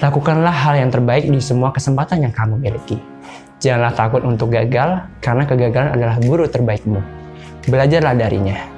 Lakukanlah hal yang terbaik di semua kesempatan yang kamu miliki. Janganlah takut untuk gagal, karena kegagalan adalah guru terbaikmu. Belajarlah darinya.